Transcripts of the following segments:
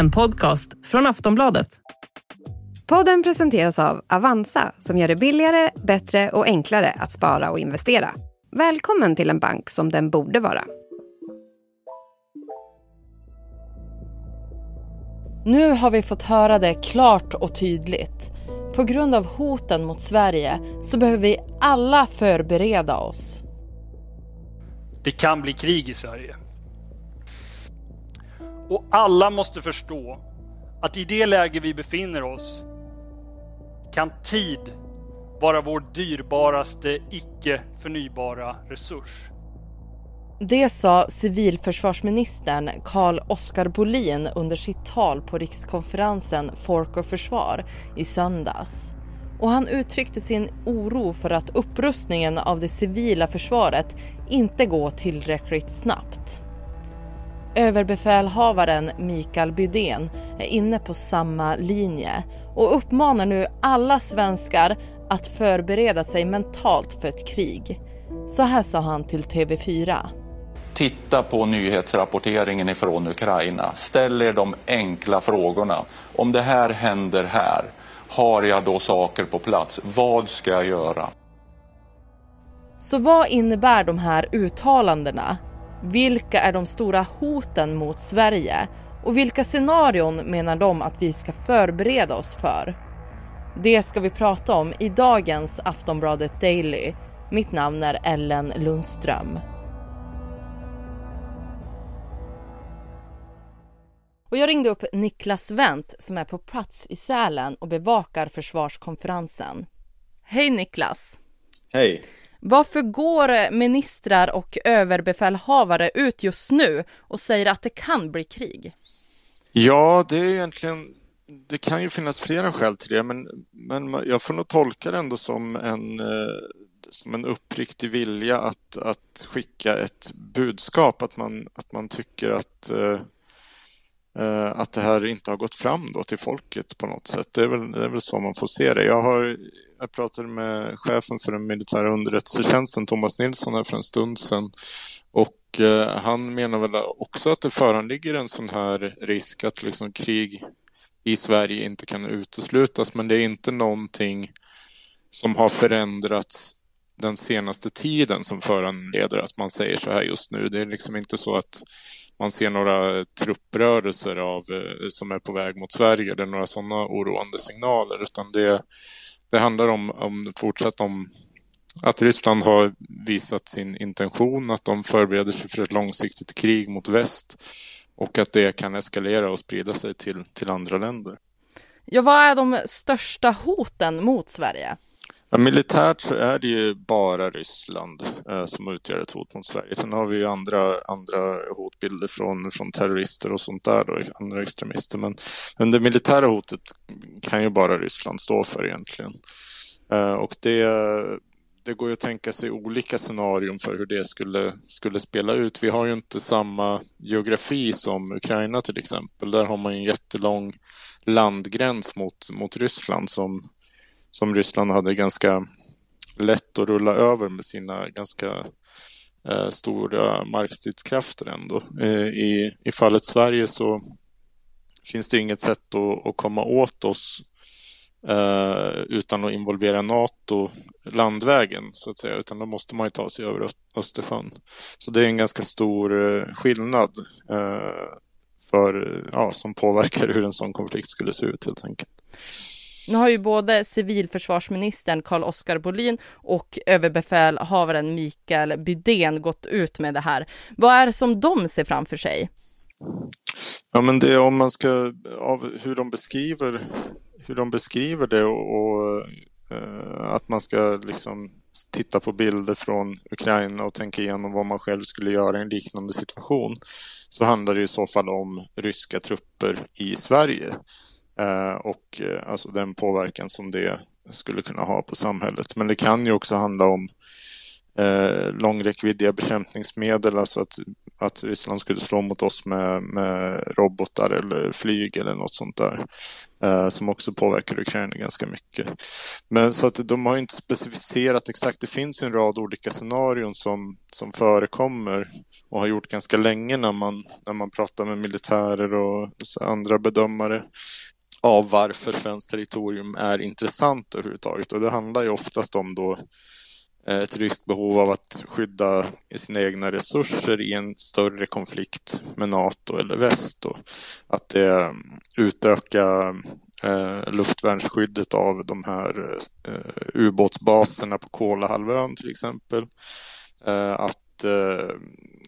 en podcast från Aftonbladet. Podden presenteras av Avanza som gör det billigare, bättre och enklare att spara och investera. Välkommen till en bank som den borde vara. Nu har vi fått höra det klart och tydligt. På grund av hoten mot Sverige så behöver vi alla förbereda oss. Det kan bli krig i Sverige. Och alla måste förstå att i det läge vi befinner oss kan tid vara vår dyrbaraste icke förnybara resurs. Det sa civilförsvarsministern Carl Oskar Bolin under sitt tal på rikskonferensen Folk och Försvar i söndags. Och han uttryckte sin oro för att upprustningen av det civila försvaret inte går tillräckligt snabbt. Överbefälhavaren Mikael Bydén är inne på samma linje och uppmanar nu alla svenskar att förbereda sig mentalt för ett krig. Så här sa han till TV4. Titta på nyhetsrapporteringen ifrån Ukraina. Ställ er de enkla frågorna. Om det här händer här, har jag då saker på plats? Vad ska jag göra? Så vad innebär de här uttalandena? Vilka är de stora hoten mot Sverige? Och vilka scenarion menar de att vi ska förbereda oss för? Det ska vi prata om i dagens Aftonbladet Daily. Mitt namn är Ellen Lundström. Och jag ringde upp Niklas Wendt som är på plats i Sälen och bevakar försvarskonferensen. Hej Niklas! Hej! Varför går eh, ministrar och överbefälhavare ut just nu och säger att det kan bli krig? Ja, det är egentligen det kan ju finnas flera skäl till det, men, men jag får nog tolka det ändå som en, eh, som en uppriktig vilja att, att skicka ett budskap, att man, att man tycker att, eh, att det här inte har gått fram då till folket på något sätt. Det är väl, det är väl så man får se det. Jag, har, jag pratade med chefen för den militära underrättelsetjänsten, Thomas Nilsson, här för en stund sedan och eh, han menar väl också att det föranligger en sån här risk att liksom krig i Sverige inte kan uteslutas, men det är inte någonting som har förändrats den senaste tiden som föranleder att man säger så här just nu. Det är liksom inte så att man ser några trupprörelser av, eh, som är på väg mot Sverige eller några sådana oroande signaler, utan det, det handlar om, om fortsatt om att Ryssland har visat sin intention, att de förbereder sig för ett långsiktigt krig mot väst och att det kan eskalera och sprida sig till, till andra länder. Ja, vad är de största hoten mot Sverige? Ja, militärt så är det ju bara Ryssland eh, som utgör ett hot mot Sverige. Sen har vi ju andra, andra hotbilder från, från terrorister och sånt där, då, andra extremister. Men, men det militära hotet kan ju bara Ryssland stå för egentligen. Eh, och det det går ju att tänka sig olika scenarion för hur det skulle, skulle spela ut. Vi har ju inte samma geografi som Ukraina till exempel. Där har man en jättelång landgräns mot, mot Ryssland som, som Ryssland hade ganska lätt att rulla över med sina ganska eh, stora markstridskrafter ändå. Eh, i, I fallet Sverige så finns det inget sätt att, att komma åt oss eh, utan att involvera NATO landvägen så att säga, utan då måste man ju ta sig över Östersjön. Så det är en ganska stor eh, skillnad eh, för, ja, som påverkar hur en sån konflikt skulle se ut helt enkelt. Nu har ju både civilförsvarsministern Carl Oskar Bolin och överbefälhavaren Mikael Bydén gått ut med det här. Vad är det som de ser framför sig? Ja, men det är om man ska, av hur de beskriver hur de beskriver det och, och eh, att man ska liksom titta på bilder från Ukraina och tänka igenom vad man själv skulle göra i en liknande situation så handlar det i så fall om ryska trupper i Sverige Eh, och eh, alltså den påverkan som det skulle kunna ha på samhället. Men det kan ju också handla om eh, långräckviddiga bekämpningsmedel, alltså att, att Ryssland skulle slå mot oss med, med robotar eller flyg eller något sånt där. Eh, som också påverkar Ukraina ganska mycket. Men så att de har inte specificerat exakt. Det finns ju en rad olika scenarion som, som förekommer och har gjort ganska länge när man, när man pratar med militärer och andra bedömare av varför svenskt territorium är intressant överhuvudtaget. Och det handlar ju oftast om då eh, ett ryskt behov av att skydda sina egna resurser i en större konflikt med NATO eller väst. Och att det eh, utöka eh, luftvärnsskyddet av de här eh, ubåtsbaserna på Kolahalvön till exempel. Eh, att eh,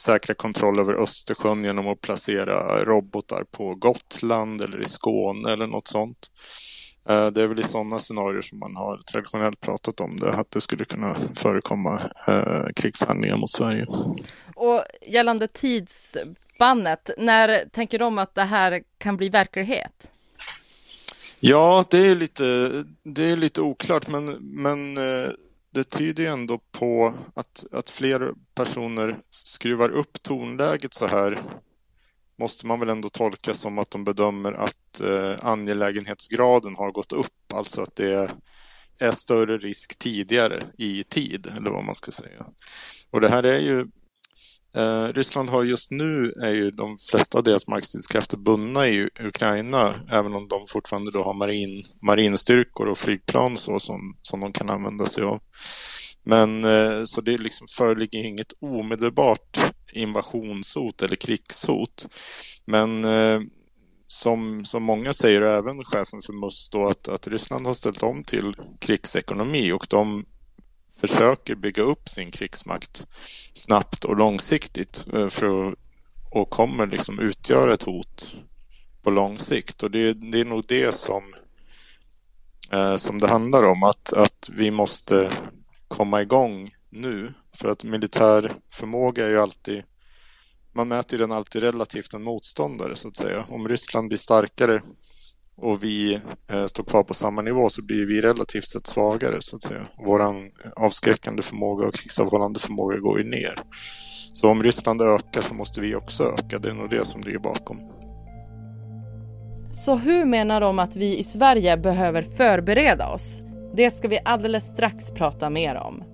säkra kontroll över Östersjön genom att placera robotar på Gotland eller i Skåne eller något sånt. Eh, det är väl i sådana scenarier som man har traditionellt pratat om det, att det skulle kunna förekomma eh, krigshandlingar mot Sverige. Och gällande tidsspannet, när tänker de att det här kan bli verklighet? Ja, det är lite, det är lite oklart, men, men eh, det tyder ju ändå på att, att fler personer skruvar upp tonläget så här måste man väl ändå tolka som att de bedömer att eh, angelägenhetsgraden har gått upp, alltså att det är större risk tidigare i tid, eller vad man ska säga. Och det här är ju Eh, Ryssland har just nu, är ju de flesta av deras markstridskrafter bundna i Ukraina, även om de fortfarande då har marin, marinstyrkor och flygplan så som, som de kan använda sig av. Men eh, så det liksom föreligger inget omedelbart invasionshot eller krigshot. Men eh, som, som många säger, även chefen för MUST, då, att, att Ryssland har ställt om till krigsekonomi och de försöker bygga upp sin krigsmakt snabbt och långsiktigt eh, för att, och kommer liksom utgöra ett hot på lång sikt. Och det, det är nog det som, eh, som det handlar om, att, att vi måste komma igång nu. För att militär förmåga är ju alltid man mäter den alltid relativt en motståndare så att säga. Om Ryssland blir starkare och vi eh, står kvar på samma nivå så blir vi relativt sett svagare så att säga. Vår avskräckande förmåga och krigsavhållande förmåga går ju ner. Så om Ryssland ökar så måste vi också öka. Det är nog det som ligger bakom. Så hur menar de att vi i Sverige behöver förbereda oss? Det ska vi alldeles strax prata mer om.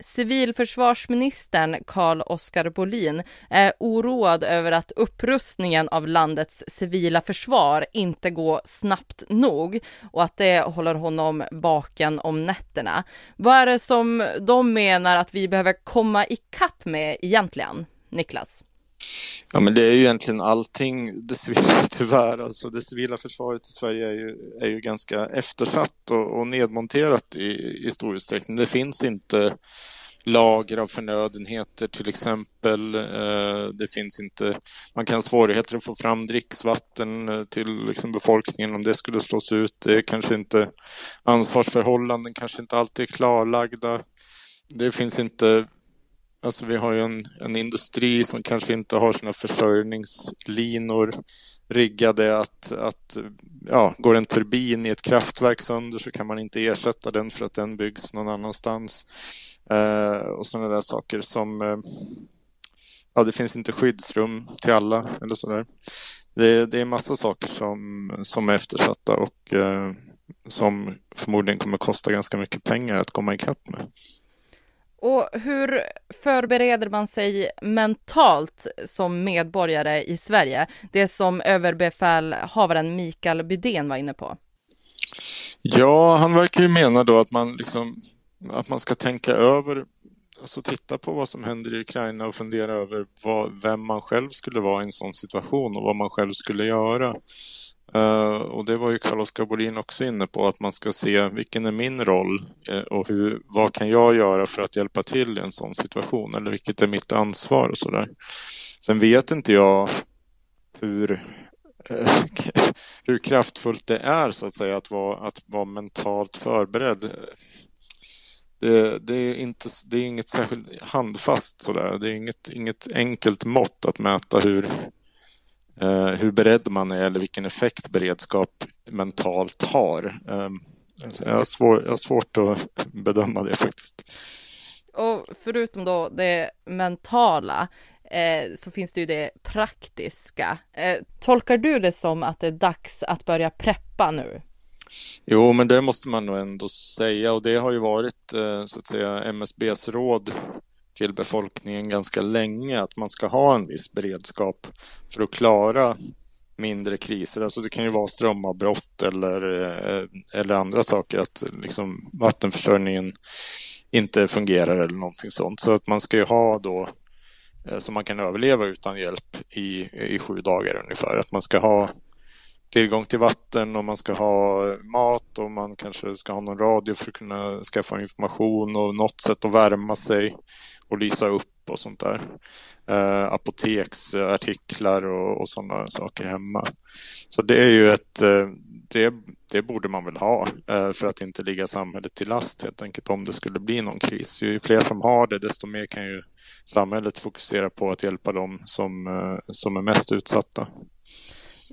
Civilförsvarsministern Carl Oskar Bolin är oroad över att upprustningen av landets civila försvar inte går snabbt nog och att det håller honom vaken om nätterna. Vad är det som de menar att vi behöver komma ikapp med egentligen, Niklas? Ja, men det är ju egentligen allting, det civila, tyvärr. Alltså det civila försvaret i Sverige är ju, är ju ganska eftersatt och, och nedmonterat i, i stor utsträckning. Det finns inte lager av förnödenheter till exempel. Eh, det finns inte, man kan ha svårigheter att få fram dricksvatten eh, till liksom befolkningen om det skulle slås ut. Det är kanske inte ansvarsförhållanden kanske inte alltid är klarlagda. Det finns inte Alltså vi har ju en, en industri som kanske inte har sina försörjningslinor riggade att, att ja, går en turbin i ett kraftverk sönder så kan man inte ersätta den för att den byggs någon annanstans. Eh, och sådana där saker som eh, ja, det finns inte skyddsrum till alla eller sådär. Det, det är massa saker som, som är eftersatta och eh, som förmodligen kommer kosta ganska mycket pengar att komma ikapp med. Och hur förbereder man sig mentalt som medborgare i Sverige? Det som överbefälhavaren Mikael Bydén var inne på. Ja, han verkar ju mena då att man liksom att man ska tänka över, alltså titta på vad som händer i Ukraina och fundera över vad, vem man själv skulle vara i en sån situation och vad man själv skulle göra. Uh, och det var ju Carl-Oskar Bolin också inne på, att man ska se vilken är min roll uh, och hur, vad kan jag göra för att hjälpa till i en sån situation eller vilket är mitt ansvar och sådär. Sen vet inte jag hur, uh, hur kraftfullt det är så att säga att vara, att vara mentalt förberedd. Det, det, är inte, det är inget särskilt handfast sådär. Det är inget, inget enkelt mått att mäta hur, hur beredd man är eller vilken effekt beredskap mentalt har. Eh, jag, har svår, jag har svårt att bedöma det faktiskt. Och förutom då det mentala eh, så finns det ju det praktiska. Eh, tolkar du det som att det är dags att börja preppa nu? Jo, men det måste man nog ändå säga och det har ju varit eh, så att säga MSBs råd till befolkningen ganska länge att man ska ha en viss beredskap för att klara mindre kriser. Alltså det kan ju vara strömavbrott eller, eh, eller andra saker, att liksom vattenförsörjningen inte fungerar eller någonting sånt. Så att man ska ju ha då eh, så man kan överleva utan hjälp i, i sju dagar ungefär. Att man ska ha tillgång till vatten och man ska ha mat och man kanske ska ha någon radio för att kunna skaffa information och något sätt att värma sig och lysa upp och sånt där. Eh, apoteksartiklar och, och sådana saker hemma. Så det är ju ett, eh, det, det borde man väl ha eh, för att inte ligga samhället till last helt enkelt om det skulle bli någon kris. Ju fler som har det desto mer kan ju samhället fokusera på att hjälpa dem som, eh, som är mest utsatta.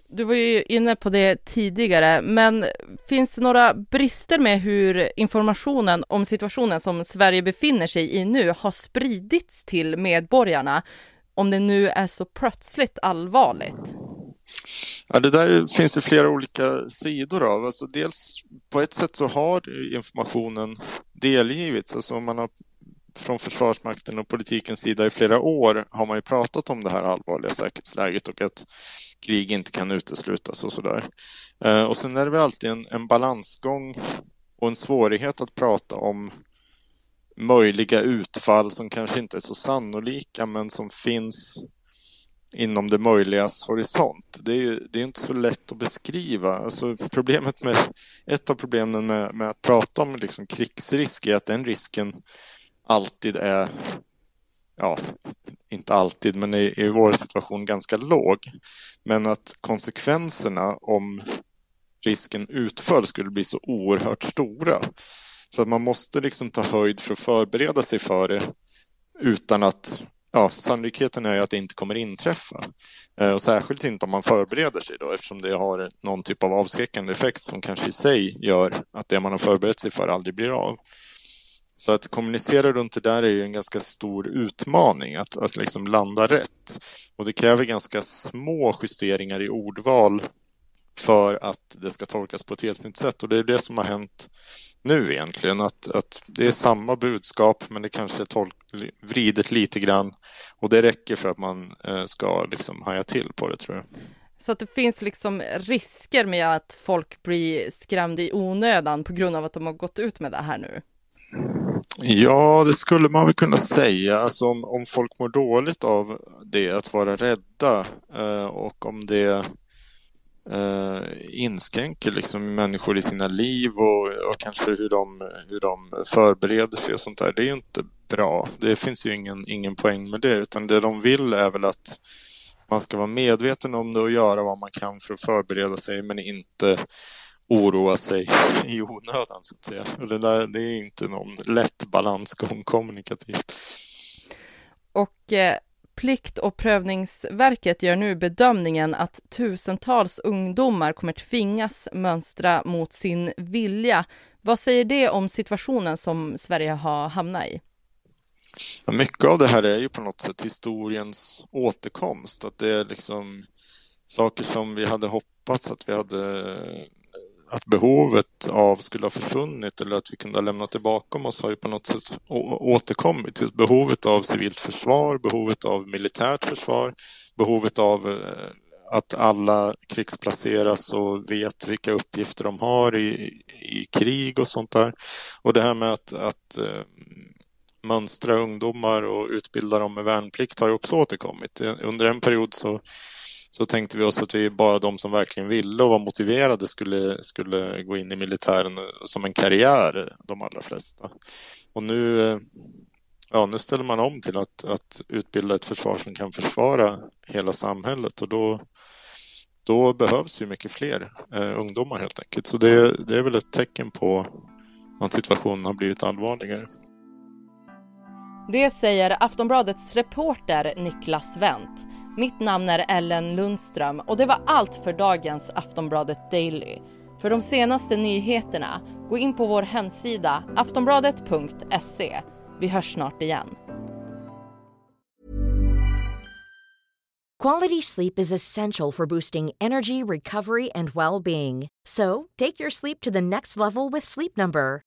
Du var ju inne på det tidigare, men finns det några brister med hur informationen om situationen som Sverige befinner sig i nu har spridits till medborgarna? Om det nu är så plötsligt allvarligt? Ja, det där finns det flera olika sidor av. Alltså dels på ett sätt så har informationen delgivits. Alltså om man har från Försvarsmakten och politikens sida i flera år har man ju pratat om det här allvarliga säkerhetsläget och att krig inte kan uteslutas och sådär. Eh, och sen är det väl alltid en, en balansgång och en svårighet att prata om möjliga utfall som kanske inte är så sannolika men som finns inom det möjligas horisont. Det är, det är inte så lätt att beskriva. Alltså problemet med, ett av problemen med, med att prata om liksom krigsrisk är att den risken alltid är ja, inte alltid, men i, i vår situation ganska låg. Men att konsekvenserna om risken utföll skulle bli så oerhört stora. Så att man måste liksom ta höjd för att förbereda sig för det utan att ja, sannolikheten är ju att det inte kommer inträffa. Eh, och särskilt inte om man förbereder sig då eftersom det har någon typ av avskräckande effekt som kanske i sig gör att det man har förberett sig för aldrig blir av. Så att kommunicera runt det där är ju en ganska stor utmaning, att, att liksom landa rätt. Och det kräver ganska små justeringar i ordval för att det ska tolkas på ett helt nytt sätt. Och det är det som har hänt nu egentligen, att, att det är samma budskap men det kanske är tolk, vridet lite grann och det räcker för att man eh, ska liksom haja till på det tror jag. Så att det finns liksom risker med att folk blir skrämda i onödan på grund av att de har gått ut med det här nu? Ja, det skulle man väl kunna säga. Alltså om, om folk mår dåligt av det, att vara rädda eh, och om det eh, inskränker liksom människor i sina liv och, och, kanske hur de, hur de förbereder sig och sånt där. Det är ju inte bra. Det finns ju ingen, ingen poäng med det, utan det de vill är väl att man ska vara medveten om det och göra vad man kan för att förbereda sig, men inte oroa sig i onödan så att säga. Och det, där, det är inte någon lätt balansgång kommunikativt. Och eh, Plikt och prövningsverket gör nu bedömningen att tusentals ungdomar kommer tvingas mönstra mot sin vilja. Vad säger det om situationen som Sverige har hamnat i? Ja, mycket av det här är ju på något sätt historiens återkomst. Att det är liksom saker som vi hade hoppats att vi hade att behovet av skulle ha försvunnit eller att vi kunde ha lämnat det bakom oss har ju på något sätt återkommit. Just behovet av civilt försvar, behovet av militärt försvar, behovet av eh, att alla krigsplaceras och vet vilka uppgifter de har i, i krig och sånt där. Och det här med att, att eh, mönstra ungdomar och utbilda dem med värnplikt har ju också återkommit. Eh, under en period så så tänkte vi oss att vi bara de som verkligen ville och var motiverade skulle, skulle gå in i militären som en karriär, de allra flesta. Och nu, ja, nu ställer man om till att, att utbilda ett försvar som kan försvara hela samhället och då, då behövs ju mycket fler eh, ungdomar helt enkelt. Så det, det är väl ett tecken på att situationen har blivit allvarligare. Det säger Aftonbladets reporter Niklas Wendt. Mitt namn är Ellen Lundström och det var allt för dagens Aftonbladet Daily. För de senaste nyheterna, gå in på vår hemsida aftonbladet.se. Vi hörs snart igen. Quality sleep is essential for boosting energy, recovery, and well-being. So, take your sleep to the next level with Sleep Number.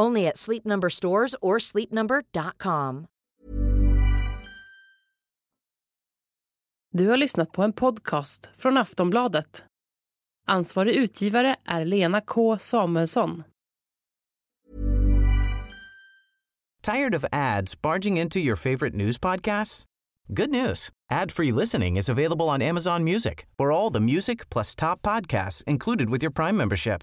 Only at Sleep Number stores or sleepnumber.com. Du har lyssnat på en podcast från Aftonbladet. Ansvarig utgivare är Lena K Samuelsson. Tired of ads barging into your favorite news podcasts? Good news. Ad-free listening is available on Amazon Music. For all the music plus top podcasts included with your Prime membership.